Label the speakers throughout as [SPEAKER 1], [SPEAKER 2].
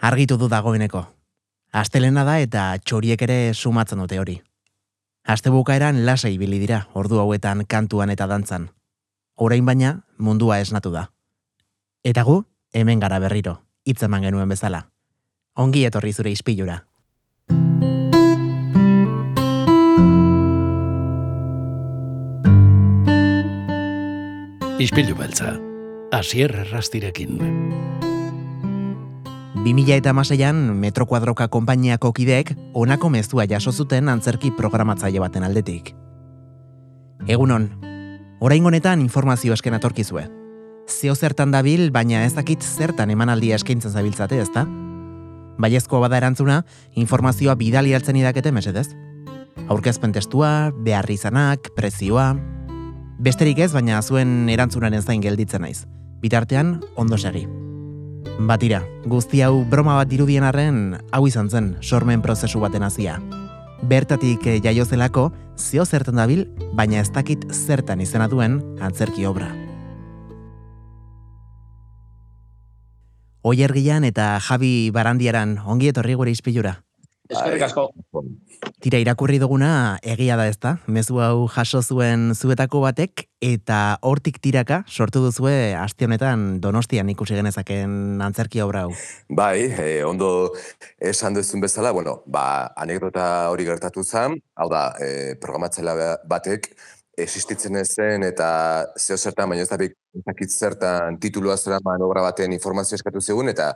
[SPEAKER 1] Argitu du dagoeneko. Astelena da eta txoriek ere sumatzen dute hori. Astebukaeran lasai ibili dira, ordu hauetan kantuan eta dantzan. Orain baina mundua esnatu da. Eta gu, hemen gara berriro, hitzeman genuen bezala. Ongi etorri zure ispilura.
[SPEAKER 2] Ispilu beltza, asier errastirekin.
[SPEAKER 1] 2000 eta maseian Metro Kuadroka konpainiako kideek onako mezua jaso zuten antzerki programatzaile baten aldetik. Egunon, orain honetan informazio esken atorkizue. Zeo zertan dabil, baina ez dakit zertan emanaldia eskaintzen zabiltzate, ezta? Baiezko bada erantzuna, informazioa bidali altzen idakete mesedez. Aurkezpen testua, beharri izanak, prezioa... Besterik ez, baina zuen erantzunaren zain gelditzen naiz. Bitartean, ondo segi. Batira, guzti hau broma bat dirudien arren, hau izan zen sormen prozesu baten hasia. Bertatik eh, jaio zelako, zio zertan dabil, baina ez dakit zertan izena duen antzerki obra. Oier Gian eta Javi Barandiaran ongi etorri gure ispilura.
[SPEAKER 3] Eskerrik asko.
[SPEAKER 1] Tira irakurri duguna egia da ezta? Mezu hau jaso zuen zuetako batek eta hortik tiraka sortu duzue aste honetan Donostian ikusi genezaken antzerki obra hau.
[SPEAKER 3] Bai, eh, ondo esan duzun bezala, bueno, ba, anekdota hori gertatu zen, hau da, eh, programatzaile batek existitzen ez zen eta zeo zertan, baina ez da ez zertan titulua zera obra baten informazio eskatu zegun eta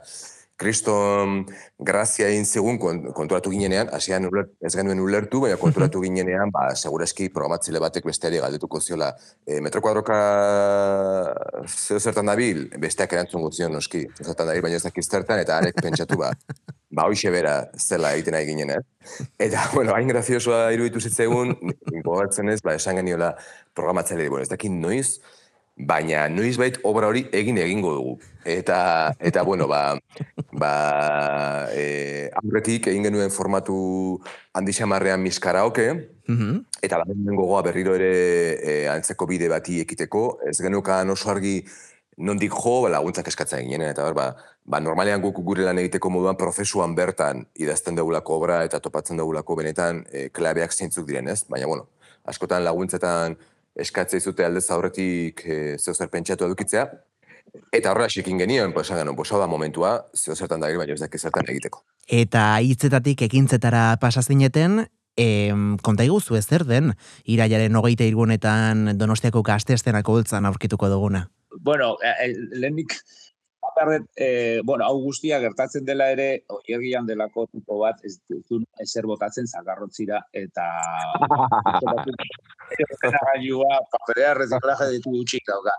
[SPEAKER 3] kriston grazia egin zegun konturatu ginenean, hasian ez genuen ulertu, baina konturatu ginenean, ba, segureski programatzile batek besteari galdetuko ziola. E, metro kuadroka zeo zertan dabil, besteak erantzun gutzion noski, zertan dabil, baina ez dakiz zertan, eta arek pentsatu ba, ba, hoxe bera zela egiten nahi ginen, eh? Eta, bueno, hain graziosua iruditu zitzegun, gogatzen ez, ba, esan geniola programatzaile, bueno, ez dakit noiz, baina noiz bait obra hori egin egingo dugu. Eta, eta bueno, ba, ba, e, aurretik egin genuen formatu handi xamarrean miskara oke, mm eta ba, gogoa berriro ere e, antzeko bide bati ekiteko, ez genukan oso argi nondik jo, ba, laguntzak eskatzen ginen, eta ba, ba, normalean guk gure lan egiteko moduan prozesuan bertan idazten dugulako obra eta topatzen dugulako benetan e, klabeak zeintzuk diren, ez? Baina, bueno, askotan laguntzetan eskatzea izute aldez aurretik e, zeo zer pentsatu edukitzea, Eta horrela xikin genioen, pues, esan pues, da momentua, zeo zertan da baina ez daki zertan egiteko.
[SPEAKER 1] Eta hitzetatik ekintzetara pasazineten, em, konta iguzu ez zer den, iraiaren hogeita irgunetan donostiako gazteestenak holtzan aurkituko duguna?
[SPEAKER 4] Bueno, eh, eh lehenik, eh, bueno, hau guztia gertatzen dela ere, oiergian delako tipo bat, ez duzun ezer botatzen zagarrotzira, eta... Gailua, paperea reziklaje ditu gutxik dauka.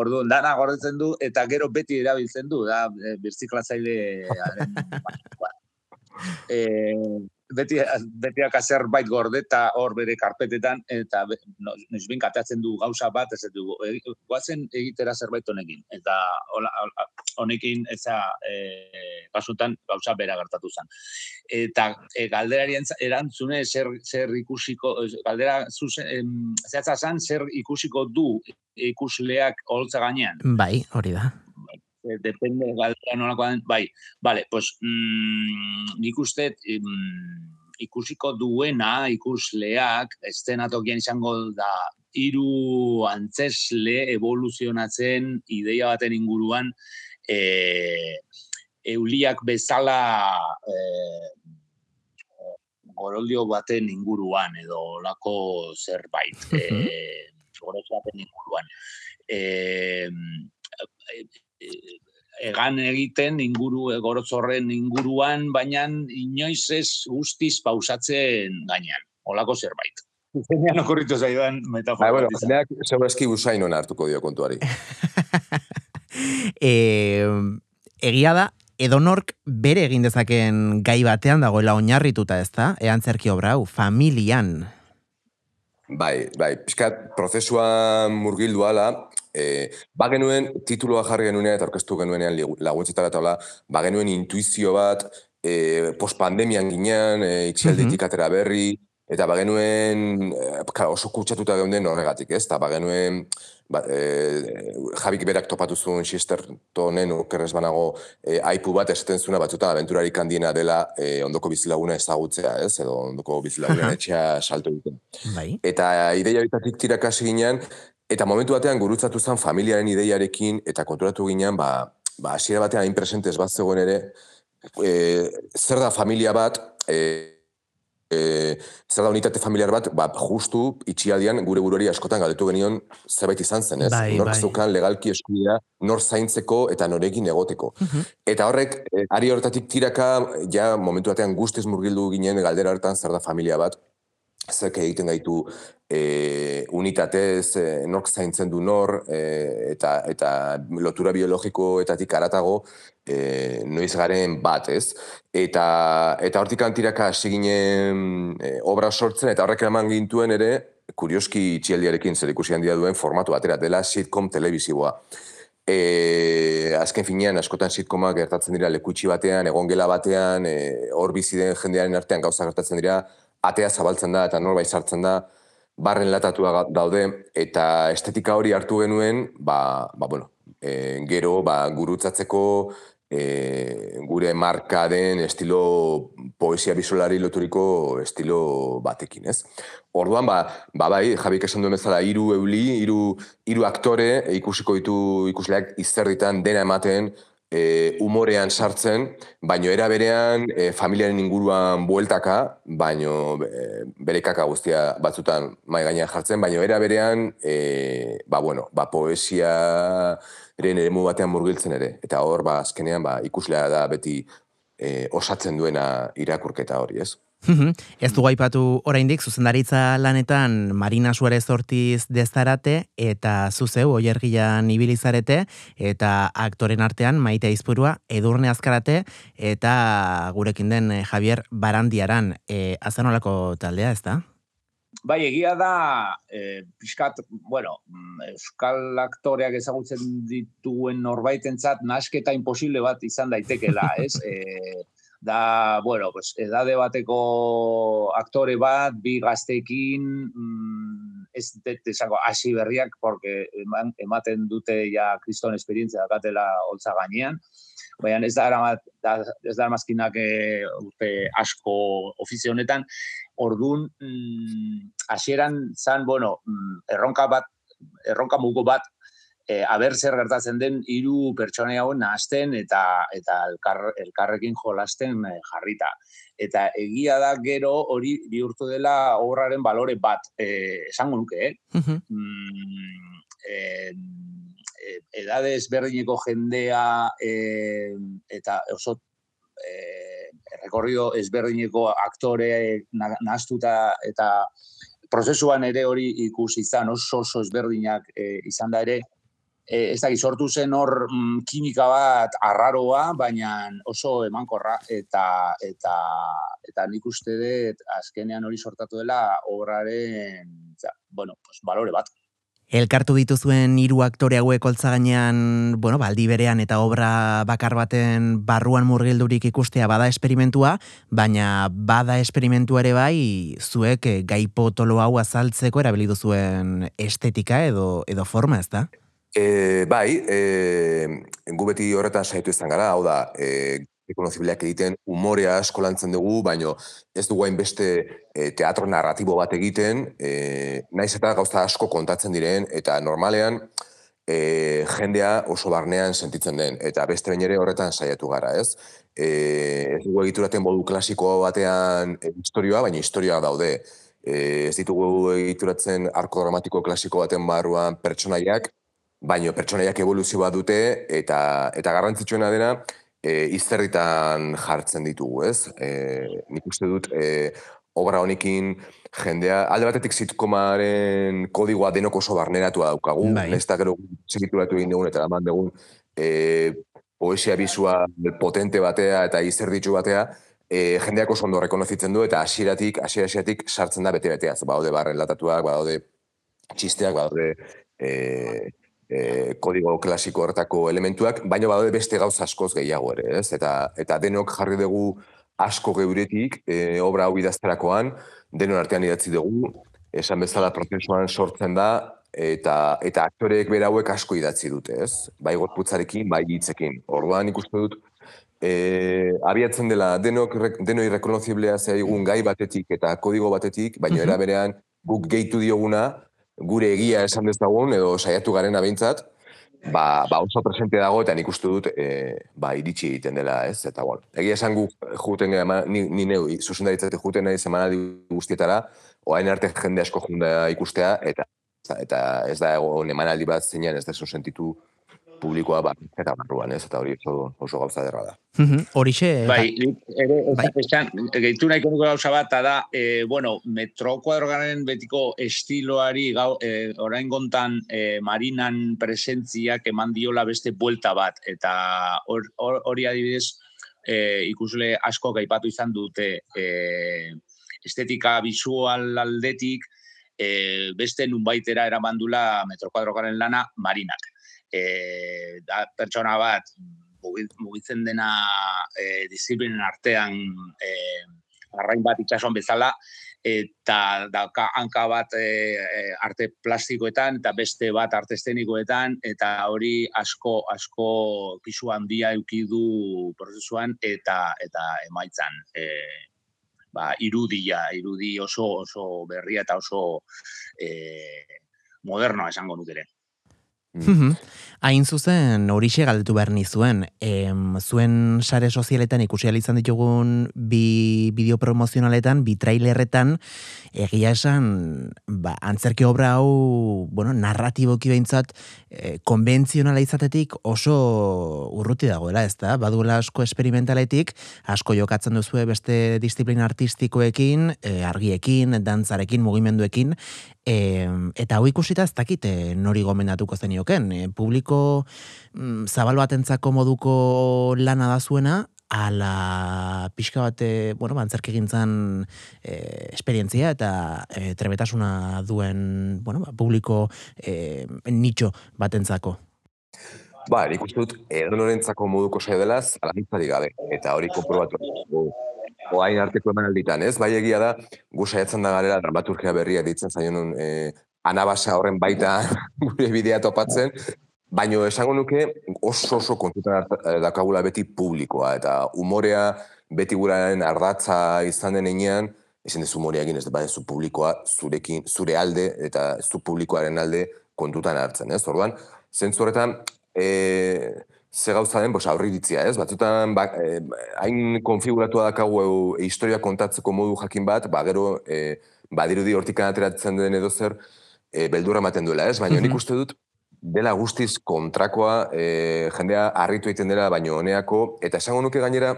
[SPEAKER 4] Orduan, dana gordetzen du, eta gero beti erabiltzen du, da, e, birziklatzaile... e, beti, beti akazer bait gordeta hor bere karpetetan, eta no, nesbin katatzen du gauza bat, ez du, e, guazen egitera zerbait honekin. Eta honekin, eza, e, pasutan, gauza bera gertatu zen. Eta e, galderari erantzune zer, zer ikusiko, galdera zehatza zen, zer ikusiko du ikusleak holtza gainean.
[SPEAKER 1] Bai, hori da.
[SPEAKER 4] Eh, depende galdera nolako bai, vale, pues mm, nik uste mm, ikusiko duena ikusleak estenatokian izango da hiru antzesle evoluzionatzen ideia baten inguruan e, euliak bezala e, goroldio baten inguruan edo lako zerbait e, baten inguruan. E, egan egiten inguru egorotzorren inguruan, baina inoiz ez guztiz pausatzen gainean, olako zerbait. Zenean okurritu zaidan metafora.
[SPEAKER 3] Ba, bueno, zeneak segurazki busain hartuko dio kontuari.
[SPEAKER 1] e, egia da, edonork bere egin dezaken gai batean dagoela oinarrituta ez da, ean zerki obra hau, familian.
[SPEAKER 3] Bai, bai, pixkat, prozesuan murgildu ala, e, ba genuen tituloa jarri genuen eta orkestu genuenean laguntzetara eta hola, ba intuizio bat, e, postpandemian ginean, e, itxialditik mhm. atera berri, Eta bagenuen, e, oso kutsatuta geunden horregatik, ez? Eta bagenuen, ba, e, Jabik berak topatu zuen Xistertonen okerrez banago e, aipu bat esaten zuena batzutan aventurarik handiena dela e, ondoko bizilaguna ezagutzea, ez? Edo ondoko bizilaguna etxea salto egiten.
[SPEAKER 1] Bai.
[SPEAKER 3] Eta ideia horitatik tirakasi ginen, eta momentu batean gurutzatu zen familiaren ideiarekin, eta konturatu ginen, ba, ba, hasiera batean hain presentez bat zegoen ere, e, zer da familia bat, e, e, zer da unitate familiar bat, ba, justu itxialdian gure buruari askotan galdetu genion zerbait izan zen, ez?
[SPEAKER 1] Bai,
[SPEAKER 3] Nork
[SPEAKER 1] bai.
[SPEAKER 3] legalki eskubidea nor zaintzeko eta norekin egoteko.
[SPEAKER 1] Mhm.
[SPEAKER 3] Eta horrek, e, ari hortatik tiraka, ja momentu batean guztiz murgildu ginen galdera hortan zer da familia bat, zerk egiten gaitu e, unitatez, e, nork zaintzen du nor, e, eta, eta lotura biologikoetatik aratago, e, noiz garen bat, ez? Eta, eta hortik antiraka hasi ginen e, obra sortzen, eta horrek eman gintuen ere, kurioski itxialdiarekin zer ikusi handia duen formatu batera, dela sitcom telebisiboa. E, azken finean, askotan sitcomak gertatzen dira lekutsi batean, egongela batean, e, hor bizi den jendearen artean gauza gertatzen dira, atea zabaltzen da eta norbait sartzen da, barren latatua daude, eta estetika hori hartu genuen, ba, ba bueno, e, gero, ba, gurutzatzeko, e, gure marka den estilo poesia bisolari loturiko estilo batekin, ez? Orduan, ba, ba bai, Jabik esan duen bezala, hiru euli, hiru hiru aktore ikusiko ditu ikusleak izerditan dena ematen, e, umorean sartzen, baino era berean e, familiaren inguruan bueltaka, baino e, bere kaka guztia batzutan mai gainean jartzen, baino era berean, e, ba bueno, ba poesia eremu batean murgiltzen ere. Eta hor, ba, azkenean, ba, ikuslea da beti e, osatzen duena irakurketa hori, ez?
[SPEAKER 1] Mhm. Ez dugu aipatu oraindik zuzendaritza lanetan Marina Suarez Ortiz dezarate eta zuzeu oiergian ibilizarete eta aktoren artean Maite Aizpurua Edurne Azkarate eta gurekin den eh, Javier Barandiaran e, azanolako taldea, ez da?
[SPEAKER 4] Bai, egia da, e, pixkat, bueno, euskal aktoreak ezagutzen dituen norbaitentzat nasketa imposible bat izan daitekela, ez? E, da, bueno, pues, edade bateko aktore bat, bi gazteekin, mm, ez dut esango hasi berriak, porque eman, ematen dute ja kriston esperientzia dakatela holtza gainean, baina ez da, aramat- da, ez da mazkinak e, urte asko ofizio honetan, Ordun mm, hasieran zan, bueno, mm, erronka bat, erronka mugo bat, e, aber zer gertatzen den hiru pertsona hauen nahasten eta eta elkar, elkarrekin jolasten e, jarrita. Eta egia da gero hori bihurtu dela obraren balore bat, e, esango nuke, eh?
[SPEAKER 1] Mhm.
[SPEAKER 4] mm, eh, eh, edade ezberdineko jendea eh, eta oso eh, rekorrido ezberdineko aktore na- nahastuta eta prozesuan ere hori ikusi izan oso oso ezberdinak eh, izan da ere eh, ez dakit sortu zen hor mm, kimika bat arraroa, baina oso emankorra eta eta eta nik uste dut azkenean hori sortatu dela obraren, za, bueno, pues, balore bat.
[SPEAKER 1] Elkartu dituzuen hiru aktore hauek holtza gainean, bueno, baldi berean eta obra bakar baten barruan murgildurik ikustea bada esperimentua, baina bada esperimentua ere bai, zuek eh, gai potolo hau azaltzeko erabili duzuen estetika edo edo forma, ez da?
[SPEAKER 3] E, bai, e, gu beti horretan saiatu izan gara, hau da, e, rekonozibileak egiten umorea asko lantzen dugu, baino ez dugu hainbeste e, teatro narratibo bat egiten, e, naiz eta gauza asko kontatzen diren, eta normalean e, jendea oso barnean sentitzen den, eta beste behin ere horretan saiatu gara, ez? E, ez dugu egituraten modu klasiko batean e, historioa, baina historioa daude. E, ez ditugu egituratzen arko dramatiko klasiko baten barruan pertsonaiak, baino pertsonaiak evoluzioa dute eta eta garrantzitsuena dena e, izerritan jartzen ditugu, ez? E, nik uste dut e, obra honekin jendea, alde batetik sitcomaren kodigoa denok oso barneratua daukagu,
[SPEAKER 1] Bai.
[SPEAKER 3] nahiz eta gero segituratu egin dugun eta eman dugun e, poesia bizua potente batea eta izerditzu batea, e, jendeak oso ondo rekonozitzen du eta hasieratik hasieratik sartzen da bete-beteaz. Badaude barren latatuak, badaude txisteak, badaude e, e, kodigo klasiko hortako elementuak, baina badaude beste gauza askoz gehiago ere, ez? Eta, eta denok jarri dugu asko geuretik e, obra hau idazterakoan, denon artean idatzi dugu, esan bezala prozesuan sortzen da, eta eta aktoreek berauek asko idatzi dute, ez? Bai gorputzarekin, bai hitzekin. Orduan ikuste dut, e, abiatzen dela denok, denoi rekonoziblea zaigun gai batetik eta kodigo batetik, baina era berean guk gehitu dioguna, gure egia esan dezagun, edo saiatu garen abintzat, ba, ba oso presente dago eta nik uste dut e, ba, iritsi egiten dela, ez? Eta bueno, egia esan gu juten gara, ni, ni neu, zuzendaritzate juten nahi zemanaldi guztietara, oain arte jende asko junda ikustea, eta eta ez da egon emanaldi bat zeinan ez da sentitu publikoa bat eta barruan, ez? Eta hori oso, oso gauza derra da.
[SPEAKER 1] Horixe...
[SPEAKER 4] bai, ere, bai. esan, gehitu nahiko nuko gauza bat, da, e, bueno, metro kuadrogaren betiko estiloari gau, e, orain gontan e, marinan presentziak eman diola beste buelta bat, eta hori or, or, adibidez, e, ikusle asko gaipatu izan dute e, estetika visual aldetik, e, beste nunbaitera eramandula metro kuadrogaren lana marinak e, da pertsona bat mugitzen dena e, disiplinen artean e, arrain bat itxasuan bezala, eta dauka hanka bat e, e, arte plastikoetan eta beste bat arte estenikoetan eta hori asko asko pisu handia eduki du prozesuan eta eta emaitzan e, ba, irudia, irudi oso oso berria eta oso e, modernoa esango nuke ere.
[SPEAKER 1] Mm. Hain zuzen, horixe galdetu behar nizuen, em, zuen sare sozialetan ikusi izan ditugun bi bideo promozionaletan, bi trailerretan, egia esan, ba, antzerki obra hau, bueno, narratiboki behintzat, e, konbentzionala izatetik oso urruti dagoela, ez da? Baduela asko esperimentaletik, asko jokatzen duzue beste disiplina artistikoekin, e, argiekin, dantzarekin, mugimenduekin, e, eta hau ikusita ez dakite nori gomendatuko zenioken, e, publiko mm, zabal batentzako moduko lana da zuena, ala pixka bate, bueno, bantzerk egintzan e, esperientzia eta e, trebetasuna duen, bueno, ba, publiko e, nitxo batentzako.
[SPEAKER 3] Ba, uste dut, edo moduko saio delaz, ala gabe, eta hori konprobatu oain arteko eman alditan, ez? Bai egia da, gu saiatzen da garela dramaturgia berria ditzen zaion e, anabasa horren baita gure bidea topatzen, baino esango nuke oso oso kontutan eh, dakagula beti publikoa, eta umorea beti guraren ardatza izan den enean, ezin dezu umorea egin ez da zu publikoa zurekin, zure alde eta zu publikoaren alde kontutan hartzen, ez? Orduan, zentzu horretan, e, ze gauza den, bos, aurri ditzia, ez? Batzutan, ba, eh, hain konfiguratua dakagu e, historia kontatzeko modu jakin bat, ba, gero, e, badirudi hortik ateratzen den edo zer, e, beldurra ematen duela, ez? Baina nik mhm. uste dut, dela guztiz kontrakoa, e, jendea harritu egiten dela, baino honeako, eta esango nuke gainera,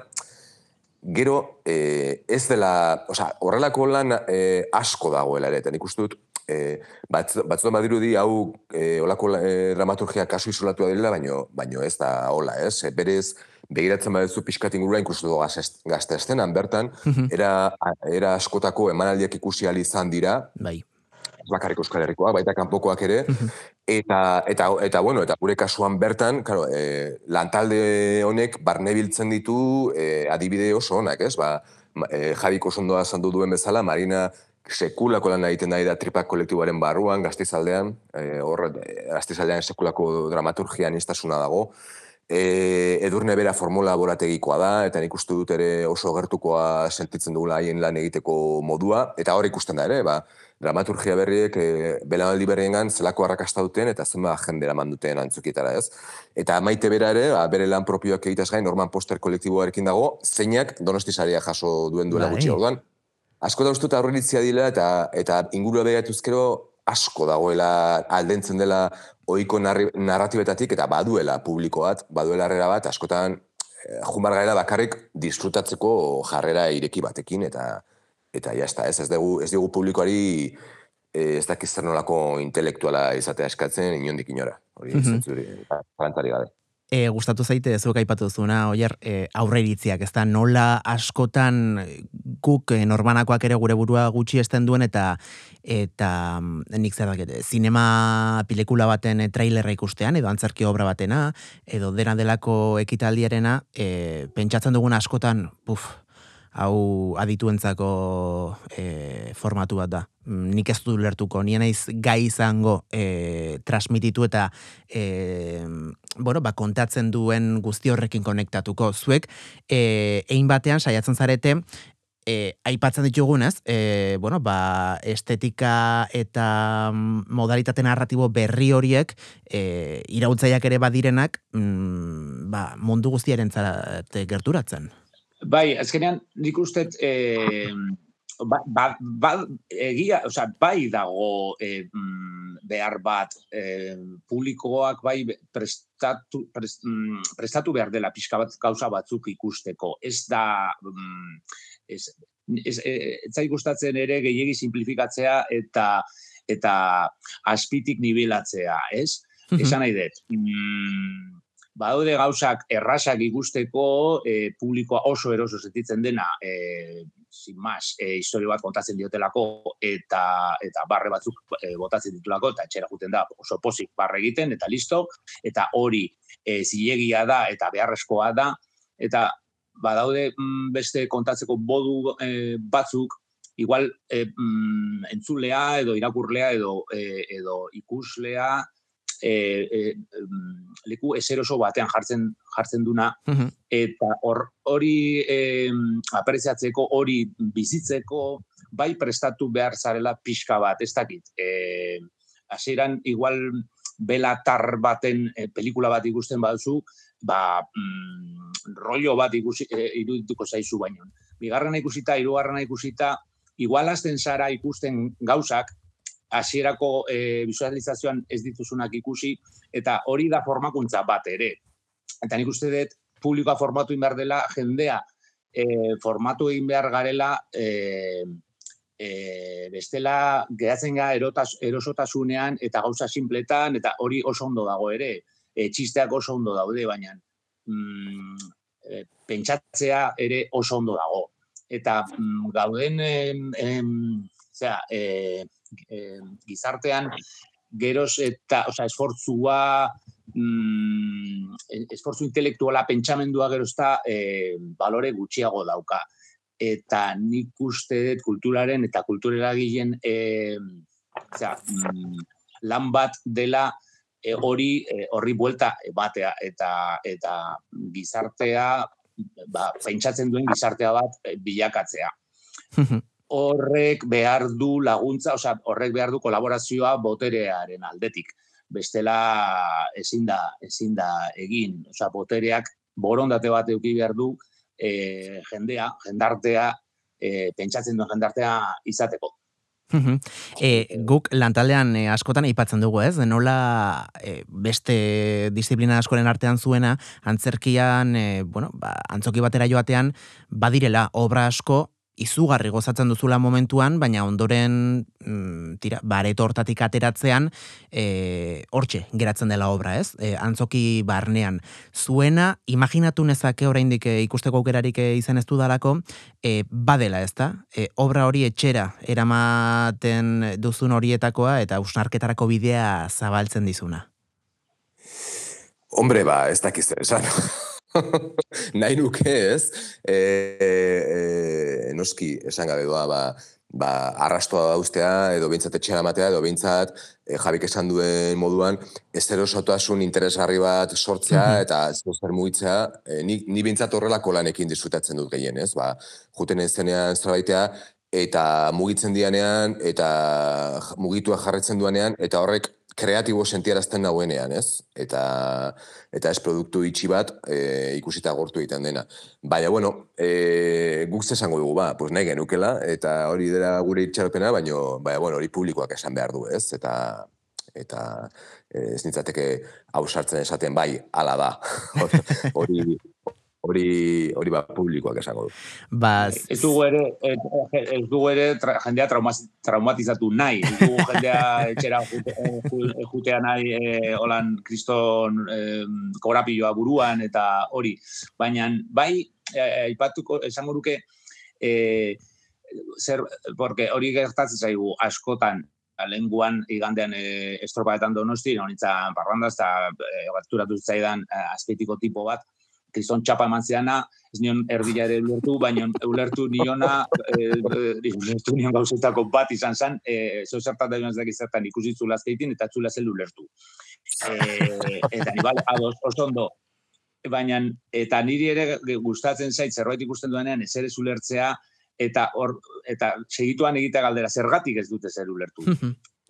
[SPEAKER 3] gero, e, ez dela, oza, horrelako lan e, asko dagoela ere, eta nik uste dut, e, batzutan badirudi hau e, olako e, dramaturgia kasu isolatua dela, baino, baino ez da hola, ez? E, berez, begiratzen badezu pixkat ingurua ikustu du gazte estenan, bertan, mhm. era, era askotako emanaldiak ikusi izan dira,
[SPEAKER 1] bai.
[SPEAKER 3] Bakarrik euskal herrikoa, baita kanpokoak ere, eta, eta, eta, bueno, eta gure kasuan bertan, claro, e, lantalde honek barne biltzen ditu e, adibide oso honak, ez? Ba, e, Javiko sondoa zandu duen bezala, Marina sekulako lan egiten nahi da tripak kolektiboaren barruan, gaztizaldean, e, hor, gaztizaldean sekulako dramaturgia nistasuna dago. E, edurne bera formula laborategikoa da, eta nik uste dut ere oso gertukoa sentitzen dugula haien lan egiteko modua, eta hor ikusten da ere, ba, dramaturgia berriek e, belamaldi berrien zelako arrakasta duten, eta zenba jendera manduten antzukietara ez. Eta maite bera ere, ba, bere lan propioak egitaz gain, norman poster kolektiboarekin dago, zeinak donostizaria jaso duen duela bai. gutxi orduan, asko da ustut aurreritzia dila eta eta ingurua behatuzkero asko dagoela aldentzen dela ohiko narratibetatik eta baduela publiko bat, baduela herrera bat, askotan eh, jumar gaela bakarrik disfrutatzeko jarrera ireki batekin eta eta ja ez ez dugu ez dugu publikoari eh, ez dakiz zer nolako intelektuala izatea eskatzen inondik inora. Hori mm -hmm. gabe
[SPEAKER 1] e, gustatu zaite zuek aipatu duzuna oier e, aurre iritziak ez da nola askotan guk e, norbanakoak ere gure burua gutxi esten duen eta eta mm, nik zer dakit zinema pelikula baten trailerra ikustean edo antzerki obra batena edo dena delako ekitaldiarena e, pentsatzen dugun askotan puf hau adituentzako e, formatu bat da. Mm, nik ez du lertuko, nien naiz gai izango e, transmititu eta e, bueno, ba, kontatzen duen guzti horrekin konektatuko. Zuek, e, egin batean saiatzen zarete, e, aipatzen ditugunez, e, bueno, ba, estetika eta modalitate narratibo berri horiek e, irautzaiak ere badirenak mm, ba, mundu guztiaren zarate gerturatzen.
[SPEAKER 4] Bai, azkenean nik uste e, ba, ba, ba, egia, oza, bai dago e, behar bat e, publikoak bai prestatu, prestatu behar dela pixka bat gauza batzuk ikusteko. Ez da... Mm, ez, ez, ez, gustatzen ere gehiegi simplifikatzea eta eta aspitik nibelatzea, ez? Mm Esan nahi dut. Mm, badaude gauzak errasak ikusteko, e, publikoa oso eroso sentitzen dena, e, sin mas, e, historio bat kontatzen diotelako eta eta barre batzuk e, botatzen ditulako eta etxera juten da oso pozik barre egiten eta listo eta hori e, zilegia da eta beharrezkoa da eta badaude mm, beste kontatzeko bodu e, batzuk, igual e, mm, entzulea edo irakurlea edo, e, edo ikuslea e, e, leku eseroso batean jartzen jartzen duna eta hori e, apreziatzeko hori bizitzeko bai prestatu behar zarela pixka bat, ez dakit. E, hasieran igual belatar baten e, pelikula bat ikusten baduzu, ba, mm, rollo bat ikusi, e, irudituko zaizu baino. Bigarrena ikusita, hirugarrena ikusita, igual azten zara ikusten gauzak, hasierako e, visualizazioan ez dituzunak ikusi, eta hori da formakuntza bat ere. Eta nik uste dut, publikoa formatu behar dela, jendea e, formatu egin behar garela, e, e, bestela geratzen gara erosotasunean eta gauza simpletan, eta hori oso ondo dago ere e, txisteak oso ondo daude, baina mm, e, pentsatzea ere oso ondo dago. Eta mm, gauden em, em, zera, e, e, gizartean geroz eta oza, esfortzua mm, esfortzu intelektuala pentsamendua geroz eta e, balore gutxiago dauka. Eta nik uste dut kulturaren eta kulturera gilen e, mm, lan bat dela e, hori e, horri buelta batea eta eta gizartea ba pentsatzen duen gizartea bat e, bilakatzea. horrek behar du laguntza, osea, horrek behar du kolaborazioa boterearen aldetik. Bestela ezin da, ezin da egin, osea, botereak borondate bat eduki behar du e, jendea, jendartea, e, pentsatzen duen jendartea izateko.
[SPEAKER 1] E, guk lantaldean e, askotan aipatzen dugu ez, nola e, beste disiplina askoren artean zuena, antzerkian, e, bueno, ba, antzoki batera joatean, badirela obra asko izugarri gozatzen duzula momentuan, baina ondoren mm, tira, bareto hortatik ateratzean e, hortxe geratzen dela obra, ez? E, antzoki barnean. Zuena, imaginatu nezake oraindik e, ikusteko aukerarik e, izan ez dudalako, e, badela, ez da? E, obra hori etxera eramaten duzun horietakoa eta usnarketarako bidea zabaltzen dizuna.
[SPEAKER 3] Hombre, ba, ez dakiz esan. nahi nuke ez, e, e, noski esan gabe doa, ba, ba, arrastoa dauztea, edo bintzat etxera matea, edo bintzat e, jabik esan duen moduan, ez erosotasun interesgarri bat sortzea, mm -hmm. eta zer mugitzea, e, ni, ni bintzat horrelako lanekin disfrutatzen dut gehien, ez? Ba, juten ez zenean zerbaitea, eta mugitzen dianean, eta mugitua jarretzen duanean, eta horrek kreatibo sentiarazten nauenean, ez? Eta, eta ez produktu itxi bat e, ikusita gortu egiten dena. Baina, bueno, e, guk zesango dugu, ba, pues nahi genukela, eta hori dela gure itxaropena, baina, baina, bueno, hori publikoak esan behar du, ez? Eta, eta ez nintzateke hausartzen esaten, bai, ala da. hori, hori hori ba publikoak esango du.
[SPEAKER 1] Ba,
[SPEAKER 4] ez dugu ere ez dugu ere jendea traumatizatu nahi, ez dugu jendea etxera jutea nahi eh, holan kriston eh, korapilloa buruan eta hori. Baina bai eh, aipatuko esango duke eh, zer, porque hori gertatzen zaigu askotan lenguan igandean e, estropaetan donosti, nonitzan parranda, eta e, zaidan e, azpeitiko tipo bat, kriston txapa eman zeana, ez nion erdila ere ulertu, baina ulertu niona, e, ulertu nion gauzetako bat izan zen, e, zeu zertan da joan zertan ikusi zula azkeitin, eta zula zel ulertu. E, eta ni bai, ados, oso ondo, baina, eta niri ere gustatzen zait, zerbait ikusten duenean, ez ere zulertzea, eta hor eta segituan egitea galdera zergatik ez dute zer ulertu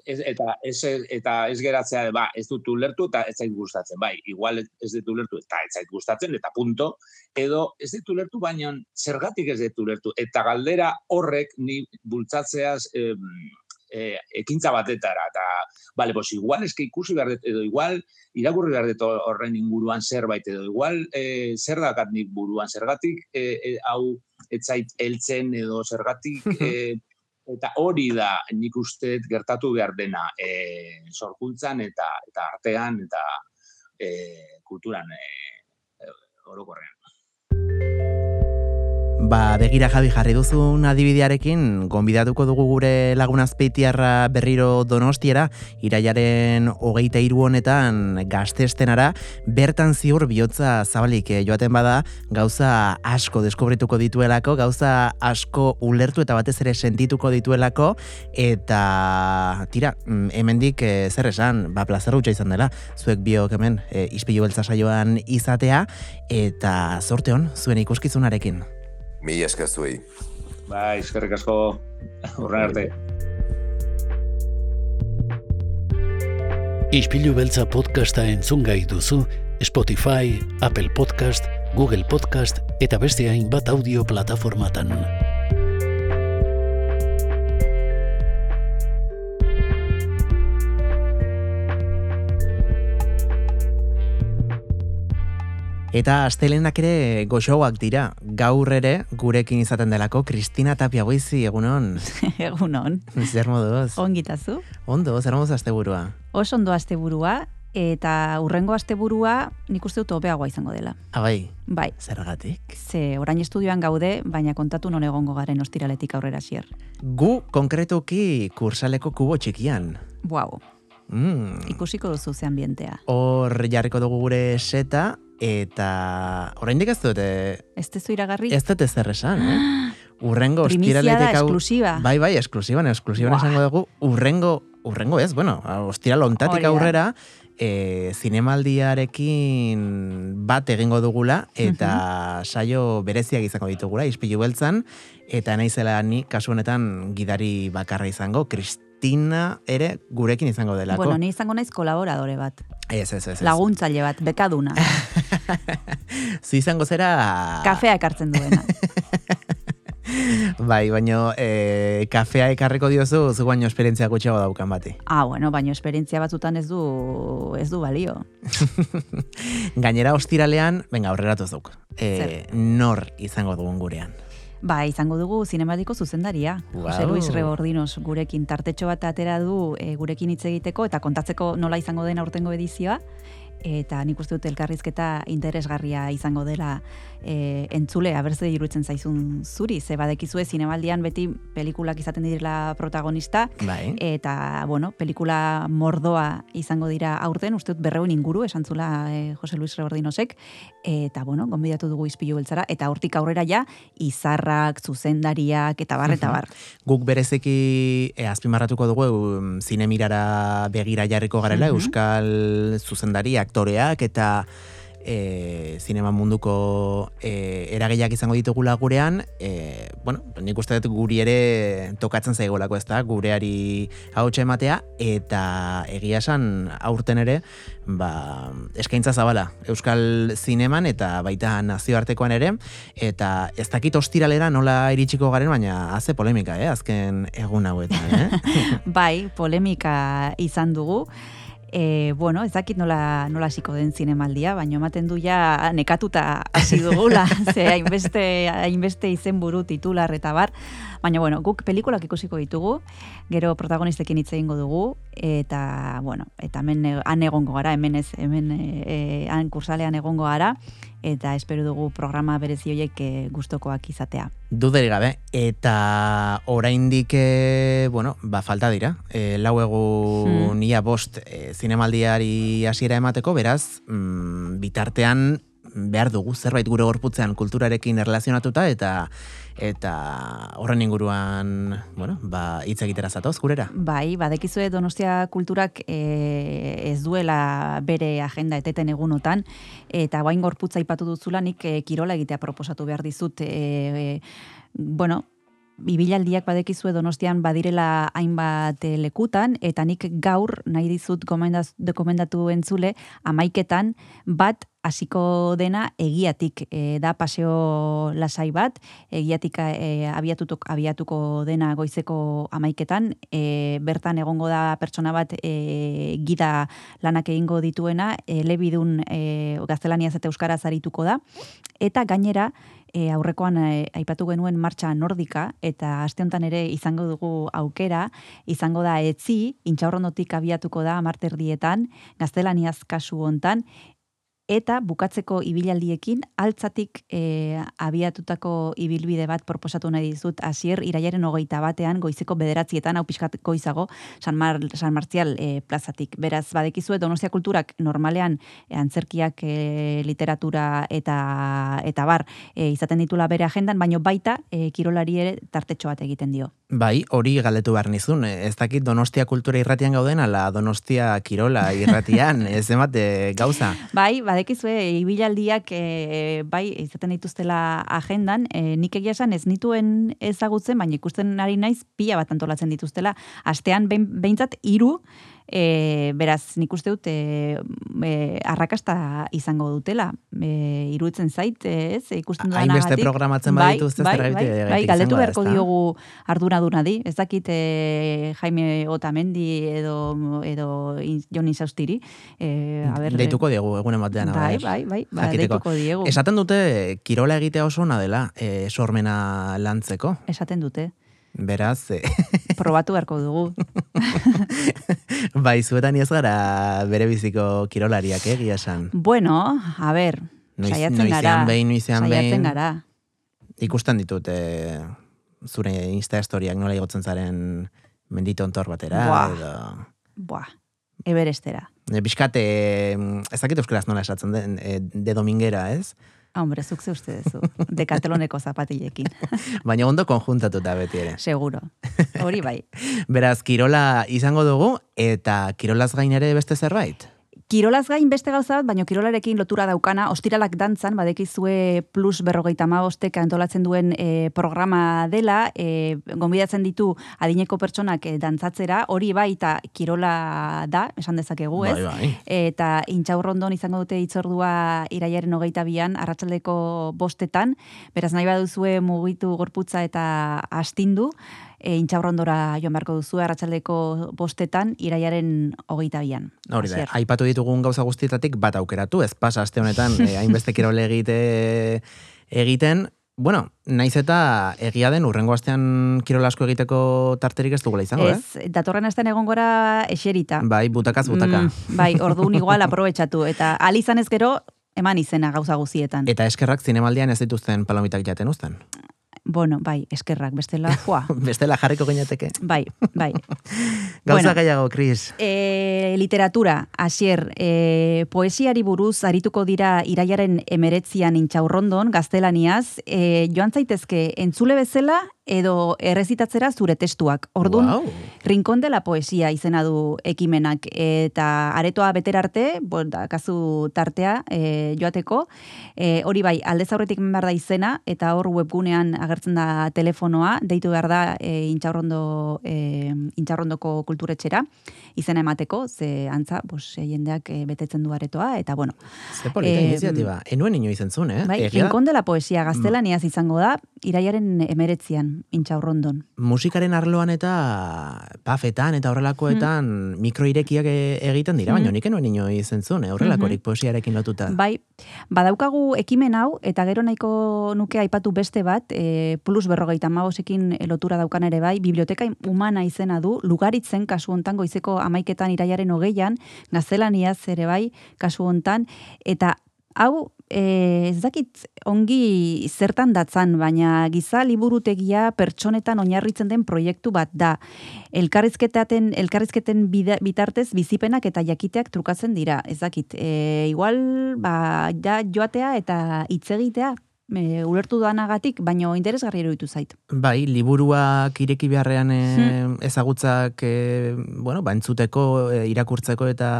[SPEAKER 4] ez, eta ez, eta ez geratzea, ba, ez dut ulertu eta ez zait gustatzen, bai, igual ez dut ulertu eta ez zait gustatzen, eta punto, edo ez dut ulertu, baina zergatik ez dut ulertu, eta galdera horrek ni bultzatzeaz eh, eh, ekintza batetara, eta, bale, bos, igual eske ikusi behar dut, edo igual irakurri behar dut horren inguruan zerbait, edo igual eh, zer dakat nik buruan, zergatik eh, hau ez zait eltzen, edo zergatik... Eh, eta hori da nik uste gertatu behar dena e, sorkuntzan eta eta artean eta e, kulturan e, orokorrean.
[SPEAKER 1] Ba, begira jabi jarri duzun adibidearekin, gonbidatuko dugu gure lagunazpeitiarra berriro donostiera, iraiaren hogeita iru honetan gaztestenara, bertan ziur bihotza zabalik eh, joaten bada, gauza asko deskubrituko dituelako, gauza asko ulertu eta batez ere sentituko dituelako, eta tira, mm, hemendik eh, zer esan, ba, plazer izan dela, zuek biok hemen, e, ispilu beltza saioan izatea, eta zorte hon, zuen ikuskizunarekin.
[SPEAKER 3] Mi esker zuei.
[SPEAKER 4] Bai, eskerrik asko. Horren arte.
[SPEAKER 2] Ispilu beltza podcasta entzun gai duzu Spotify, Apple Podcast, Google Podcast eta beste hainbat audio plataformatan.
[SPEAKER 1] Eta astelenak ere goxoak dira. Gaur ere gurekin izaten delako Kristina Tapia goizi egunon.
[SPEAKER 5] egunon.
[SPEAKER 1] Zer moduz?
[SPEAKER 5] Ongitazu?
[SPEAKER 1] Ondo, zer moduz asteburua?
[SPEAKER 5] Oso ondo asteburua eta urrengo asteburua nik uste dut hobeagoa izango dela.
[SPEAKER 1] Abai.
[SPEAKER 5] Bai.
[SPEAKER 1] Zergatik?
[SPEAKER 5] Ze orain estudioan gaude, baina kontatu non egongo garen ostiraletik aurrera xier.
[SPEAKER 1] Gu konkretuki kursaleko kubo txikian.
[SPEAKER 5] Wow.
[SPEAKER 1] Mm.
[SPEAKER 5] Ikusiko duzu ze ambientea.
[SPEAKER 1] Hor jarriko dugu gure seta eta oraindik ez dute
[SPEAKER 5] Ez tezu iragarri?
[SPEAKER 1] ez dute zer esan, eh? Urrengo
[SPEAKER 5] Primizia
[SPEAKER 1] ostiraletik hau...
[SPEAKER 5] esklusiba.
[SPEAKER 1] Bai, bai, esklusiban, esklusiban esango dugu, urrengo, urrengo ez, bueno, ostiral ontatik aurrera, e, zinemaldiarekin bat egingo dugula, eta saio bereziak izango ditugula, ispilu beltzan, eta naizela ni kasu honetan gidari bakarra izango, Kristina ere gurekin izango delako.
[SPEAKER 5] Bueno, ni izango naiz kolaboradore bat.
[SPEAKER 1] Ez, ez, ez.
[SPEAKER 5] Laguntzaile bat, bekaduna.
[SPEAKER 1] Zu izango zera...
[SPEAKER 5] Kafea ekartzen duena.
[SPEAKER 1] Bai, baino e, kafea ekarriko diozu, zu baino esperientzia gutxiago daukan bati.
[SPEAKER 5] ah, bueno, baino esperientzia batzutan ez du ez du balio.
[SPEAKER 1] Gainera ostiralean, venga, aurreratu zuk. E, nor izango dugun gurean.
[SPEAKER 5] Ba, izango dugu zinematiko zuzendaria. Jose
[SPEAKER 1] Guau.
[SPEAKER 5] Luis Rebordinos gurekin tartetxo bat atera du e, gurekin hitz egiteko eta kontatzeko nola izango den aurtengo edizioa. Eta nik uste dut elkarrizketa interesgarria izango dela e, entzule, abertze iruditzen zaizun zuri, ze badekizue zinemaldian beti pelikulak izaten direla protagonista,
[SPEAKER 1] Bai.
[SPEAKER 5] eta, bueno, pelikula mordoa izango dira aurten, uste dut berreun inguru, esantzula e, Jose Luis Rebordinosek, eta, bueno, gonbidatu dugu izpilu beltzara, eta hortik aurrera ja, izarrak, zuzendariak, eta bar, eta bar.
[SPEAKER 1] Guk berezeki e, azpimarratuko dugu um, zinemirara begira jarriko garela,
[SPEAKER 5] Mhm.
[SPEAKER 1] euskal zuzendari, aktoreak eta e, zinema munduko e, eragileak izango ditugula gurean, e, bueno, nik uste dut guri ere tokatzen zaigolako ez da, gureari hautsa ematea, eta egia esan aurten ere, ba, eskaintza zabala Euskal Zineman eta baita nazioartekoan ere, eta ez dakit ostiralera nola iritsiko garen, baina haze polemika, eh, azken egun hauetan, eh?
[SPEAKER 5] bai, polemika izan dugu. E, bueno, ez dakit nola, nola hasiko den zinemaldia, baina ematen du ja nekatuta hasi dugula, ze hainbeste, hainbeste izenburu titular eta bar. Baina, bueno, guk pelikulak ikusiko ditugu, gero protagonistekin hitz egingo dugu, eta, bueno, eta hemen han egongo gara, hemen ez, hemen e, han kursalean egongo gara, eta espero dugu programa berezi horiek e, gustokoak izatea.
[SPEAKER 1] Duderik gabe, eta oraindik bueno, ba, falta dira. E, lau egun
[SPEAKER 5] Hmm.
[SPEAKER 1] ia bost e, zinemaldiari hasiera emateko, beraz, mm, bitartean behar dugu zerbait gure gorputzean kulturarekin erlazionatuta eta eta horren inguruan, bueno, ba, hitz egitera zatoz, gurera.
[SPEAKER 5] Bai, badekizue Donostia kulturak e, ez duela bere agenda eteten egunotan, eta bain gorputza ipatu duzula nik e, kirola egitea proposatu behar dizut. E, bueno, Ibilaldiak badekizue donostian badirela hainbat lekutan, eta nik gaur nahi dizut dokumendatu entzule, amaiketan bat hasiko dena egiatik e, da paseo lasai bat, egiatik e, abiatutuk, abiatuko dena goizeko amaiketan, e, bertan egongo da pertsona bat e, gida lanak egingo dituena, e, lebidun e, gaztelaniaz eta euskaraz arituko da, eta gainera, e, aurrekoan e, aipatu genuen martxa nordika, eta aste honetan ere izango dugu aukera, izango da etzi, intxaurrondotik abiatuko da marterdietan, gaztelaniaz kasu hontan, eta bukatzeko ibilaldiekin altzatik e, abiatutako ibilbide bat proposatu nahi dizut hasier iraiaren hogeita batean goizeko bederatzietan hau pixkat goizago San, Mar, San Martzial e, plazatik. Beraz, badekizue Donostia kulturak normalean e, antzerkiak e, literatura eta eta bar e, izaten ditula bere agendan, baino baita e, kirolari ere tartetxo bat egiten dio.
[SPEAKER 1] Bai, hori galdetu behar nizun. Ez dakit Donostia kultura irratian gauden, ala Donostia kirola irratian, ez emate gauza.
[SPEAKER 5] Bai, badekizue ibilaldiak e, bai izaten dituztela agendan, e, nik egia esan ez nituen ezagutzen, baina ikusten ari naiz pila bat antolatzen dituztela. Astean behintzat hiru E, beraz, nik uste dut, e, e, arrakasta izango dutela. E, iruditzen zait, ez? Ikusten
[SPEAKER 1] duan Hainbeste programatzen bai, baditu,
[SPEAKER 5] bai, bai, bai, bai, galdetu beharko diogu ardura di. Ez dakit e, Jaime Otamendi edo, edo Jon Insaustiri. E, a ber,
[SPEAKER 1] deituko diegu, egunen batean.
[SPEAKER 5] Bai, bai, bai, bai, deituko diegu.
[SPEAKER 1] Esaten dute, kirola egitea oso ona dela, e, sormena lantzeko.
[SPEAKER 5] Esaten dute.
[SPEAKER 1] Beraz, eh.
[SPEAKER 5] probatu beharko dugu.
[SPEAKER 1] bai, zuetan ez gara bere biziko kirolariak, eh, esan.
[SPEAKER 5] Bueno, a ber,
[SPEAKER 1] noiz,
[SPEAKER 5] saiatzen
[SPEAKER 1] gara. Behin, noizean
[SPEAKER 5] saiatzen gara.
[SPEAKER 1] Ikusten ditut, eh, zure insta historiak nola igotzen zaren mendito ontor batera.
[SPEAKER 5] Buah,
[SPEAKER 1] edo...
[SPEAKER 5] buah, eberestera.
[SPEAKER 1] E, Biskate, ez dakit euskaraz nola esatzen den, e, de domingera, ez?
[SPEAKER 5] Hombre, zuk ze uste dezu, dekateloneko zapatilekin.
[SPEAKER 1] Baina ondo konjuntatuta beti ere.
[SPEAKER 5] Seguro, hori bai.
[SPEAKER 1] Beraz, kirola izango dugu, eta kirolaz gain ere beste zerbait?
[SPEAKER 5] Kirolaz gain beste gauza bat, baina kirolarekin lotura daukana, ostiralak dantzan, badekizue plus berrogeita maostek antolatzen duen e, programa dela, e, gonbidatzen ditu adineko pertsonak e, dantzatzera, hori bai eta kirola da, esan dezakegu, ez?
[SPEAKER 1] Bai, bai.
[SPEAKER 5] Eta intxaurrondon izango dute itzordua iraiaren hogeita bian, arratsaldeko bostetan, beraz nahi baduzue mugitu gorputza eta astindu, e, intxaurrondora joan beharko duzu arratsaldeko bostetan iraiaren hogeita bian.
[SPEAKER 1] Hori da, aipatu ditugun gauza guztietatik bat aukeratu, ez pasa aste honetan e, hainbeste kirole egite egiten, Bueno, naiz eta egia den urrengo astean kirolasko egiteko tarterik ez dugula izango,
[SPEAKER 5] ez, eh? datorren astean egon gora eserita.
[SPEAKER 1] Bai, butakaz butaka.
[SPEAKER 5] Mm, bai, orduan igual aprobetsatu. Eta alizan ez gero, eman izena gauza guzietan.
[SPEAKER 1] Eta eskerrak zinemaldian ez dituzten palomitak jaten uzten
[SPEAKER 5] bueno, bai, eskerrak, bestela, joa.
[SPEAKER 1] bestela jarriko gainateke.
[SPEAKER 5] Bai, bai.
[SPEAKER 1] Gauza bueno, gaiago, Kris.
[SPEAKER 5] E, literatura, asier, e, poesiari buruz arituko dira iraiaren emeretzian intxaurrondon, gaztelaniaz, e, joan zaitezke entzule bezala edo errezitatzera zure testuak. Ordun, wow. rinkon dela poesia izena du ekimenak eta aretoa beter arte, bon, da, kasu tartea e, joateko, e, hori bai, aldez aurretik behar da izena eta hor webgunean agertzen da telefonoa, deitu behar da e, intxarrondo, e, intxarrondoko kulturetxera izena emateko, ze antza, bos, jendeak e, betetzen du aretoa, eta bueno.
[SPEAKER 1] Ze polita e, iniziatiba, enuen ino izen zuen, eh?
[SPEAKER 5] Bai, rinkon dela poesia gaztelaniaz izango da, iraiaren emeretzian intxaurrondon.
[SPEAKER 1] Musikaren arloan eta pafetan eta horrelakoetan mm. mikroirekiak e, egiten dira, mm. baina nik enuen ino izentzun, eh? horrelakorik mm poesiarekin lotuta.
[SPEAKER 5] Bai, badaukagu ekimen hau, eta gero nahiko nuke aipatu beste bat, e, plus berrogeita magosekin lotura daukan ere bai, biblioteka humana izena du, lugaritzen kasu hontan goizeko amaiketan iraiaren hogeian, gaztelaniaz ere bai, kasu hontan, eta hau e, ez dakit ongi zertan datzan, baina giza liburutegia pertsonetan oinarritzen den proiektu bat da. Elkarrizketaten, elkarrizketen bitartez bizipenak eta jakiteak trukatzen dira. Ez dakit, e, igual ba, da joatea eta hitz egitea e, ulertu doanagatik, baino interesgarri eruditu zait.
[SPEAKER 1] Bai, liburuak ireki beharrean e, ezagutzak e, bueno, ba, entzuteko, e, irakurtzeko eta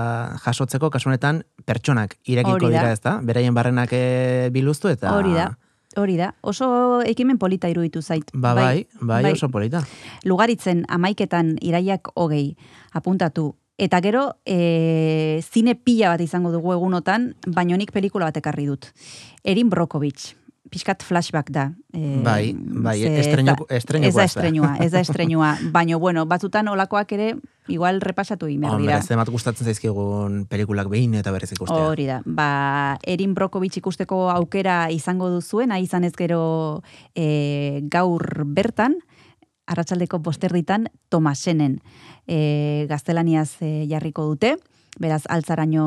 [SPEAKER 1] jasotzeko, kasunetan pertsonak irekiko dira ez da? Beraien barrenak e, biluztu eta...
[SPEAKER 5] Hori da. Hori da, oso ekimen polita iruditu zait.
[SPEAKER 1] Ba, bai, bai, bai, oso polita.
[SPEAKER 5] Lugaritzen amaiketan iraiak hogei apuntatu. Eta gero, e, zine pila bat izango dugu egunotan, baino nik pelikula bat ekarri dut. Erin Brokovich, pixkat flashback da.
[SPEAKER 1] E, bai, bai, estreño, estreño
[SPEAKER 5] ez da estreñua, ez da estreñua. Baina, bueno, batzutan olakoak ere, igual repasatu behar dira.
[SPEAKER 1] Hombre, gustatzen zaizkigun pelikulak behin eta berez ikustea.
[SPEAKER 5] Hori da, ba, Erin Brokovich ikusteko aukera izango duzuen, izan ez gero e, gaur bertan, arratsaldeko posterditan Tomasenen e, gaztelaniaz e, jarriko dute beraz altzaraino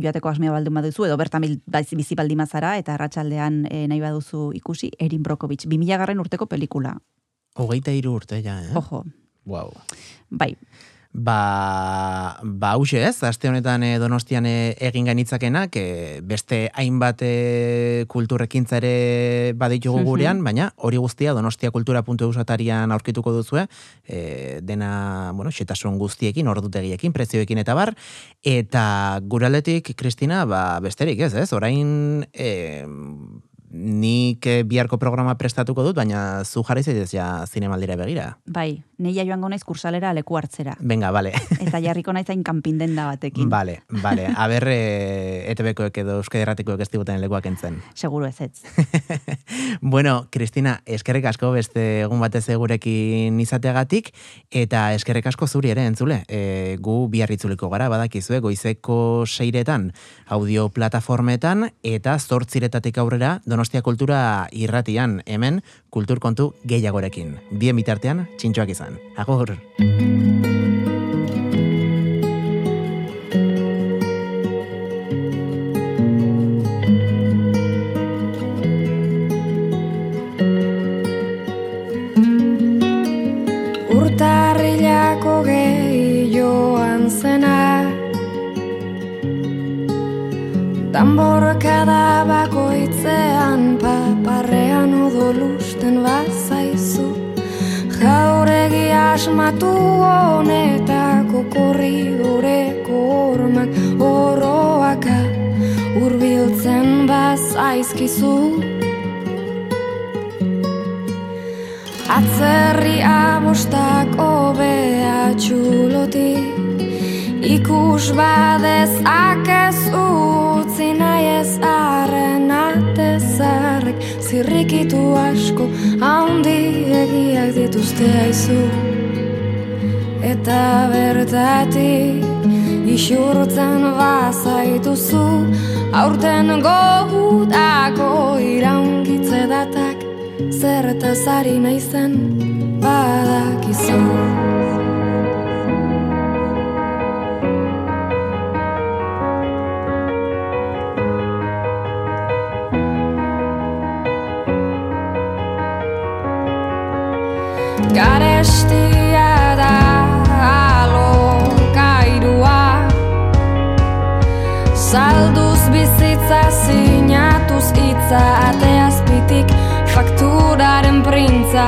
[SPEAKER 5] joateko asmea baldun baduzu, edo bertan bizi baldin mazara, eta arratsaldean e, nahi baduzu ikusi, Erin Brokovich, 2000 garren urteko pelikula.
[SPEAKER 1] Hogeita iru urte, ja, eh?
[SPEAKER 5] Ojo.
[SPEAKER 1] Wow.
[SPEAKER 5] Bai,
[SPEAKER 1] Ba, ba hause ez, aste honetan e, donostian e, egin gainitzakenak, e, beste hainbat e, kulturrekintza ere baditugu gurean, baina hori guztia donostia kultura puntu eusatarian aurkituko duzue, e, dena, bueno, xetasun guztiekin, ordutegiekin, prezioekin eta bar, eta guraletik, Kristina, ba, besterik ez, ez, orain... E, nik eh, biharko programa prestatuko dut, baina zu jarri zaitez ja zinemaldira begira.
[SPEAKER 5] Bai, neia joango naiz kursalera leku hartzera.
[SPEAKER 1] Venga, vale.
[SPEAKER 5] Eta jarriko naiz hain kanpinden da batekin.
[SPEAKER 1] Vale, vale. A ber, e, eh, ETB-koek edo Euskadi Erratikoek ez diguten lekuak entzen.
[SPEAKER 5] Seguro ez ez.
[SPEAKER 1] bueno, Kristina, eskerrik asko beste egun batez egurekin izateagatik, eta eskerrik asko zuri ere entzule. E, gu biarritzuliko gara, badakizue, goizeko seiretan audio plataformetan, eta zortziretatik aurrera, Donostia Kultura irratian hemen kultur kontu gehiagorekin. Bien bitartean, txintxoak izan. Agur!
[SPEAKER 6] Tamborka bakoitzean paparrean odolusten bazaizu. Jauregi asmatu honetako korridoreko ormak oroaka urbiltzen bazaizkizu. Atzerri abostak obea txuloti Ikus badez akez utzi nahi ez arren atezarrek Zirrikitu asko haundi dituzte aizu. Eta bertatik isurtzen bazaituzu Aurten gogutako iraungitze datak Zertazari nahi zen badakizu Garestia da alokairua Salduz bizitza sinatuz itza Ateazpitik fakturaren printza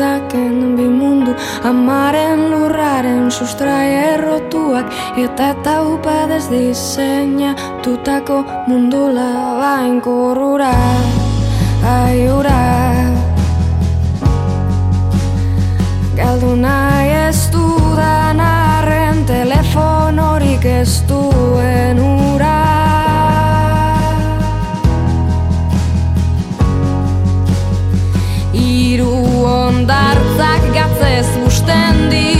[SPEAKER 6] dezaken bi mundu Amaren lurraren sustrai errotuak Eta eta upa dezdizeina Tutako mundu labain korrura Aiura. Galdu nahi ez dudan arren Telefonorik ez duen urak ondartzak gatzez musten dit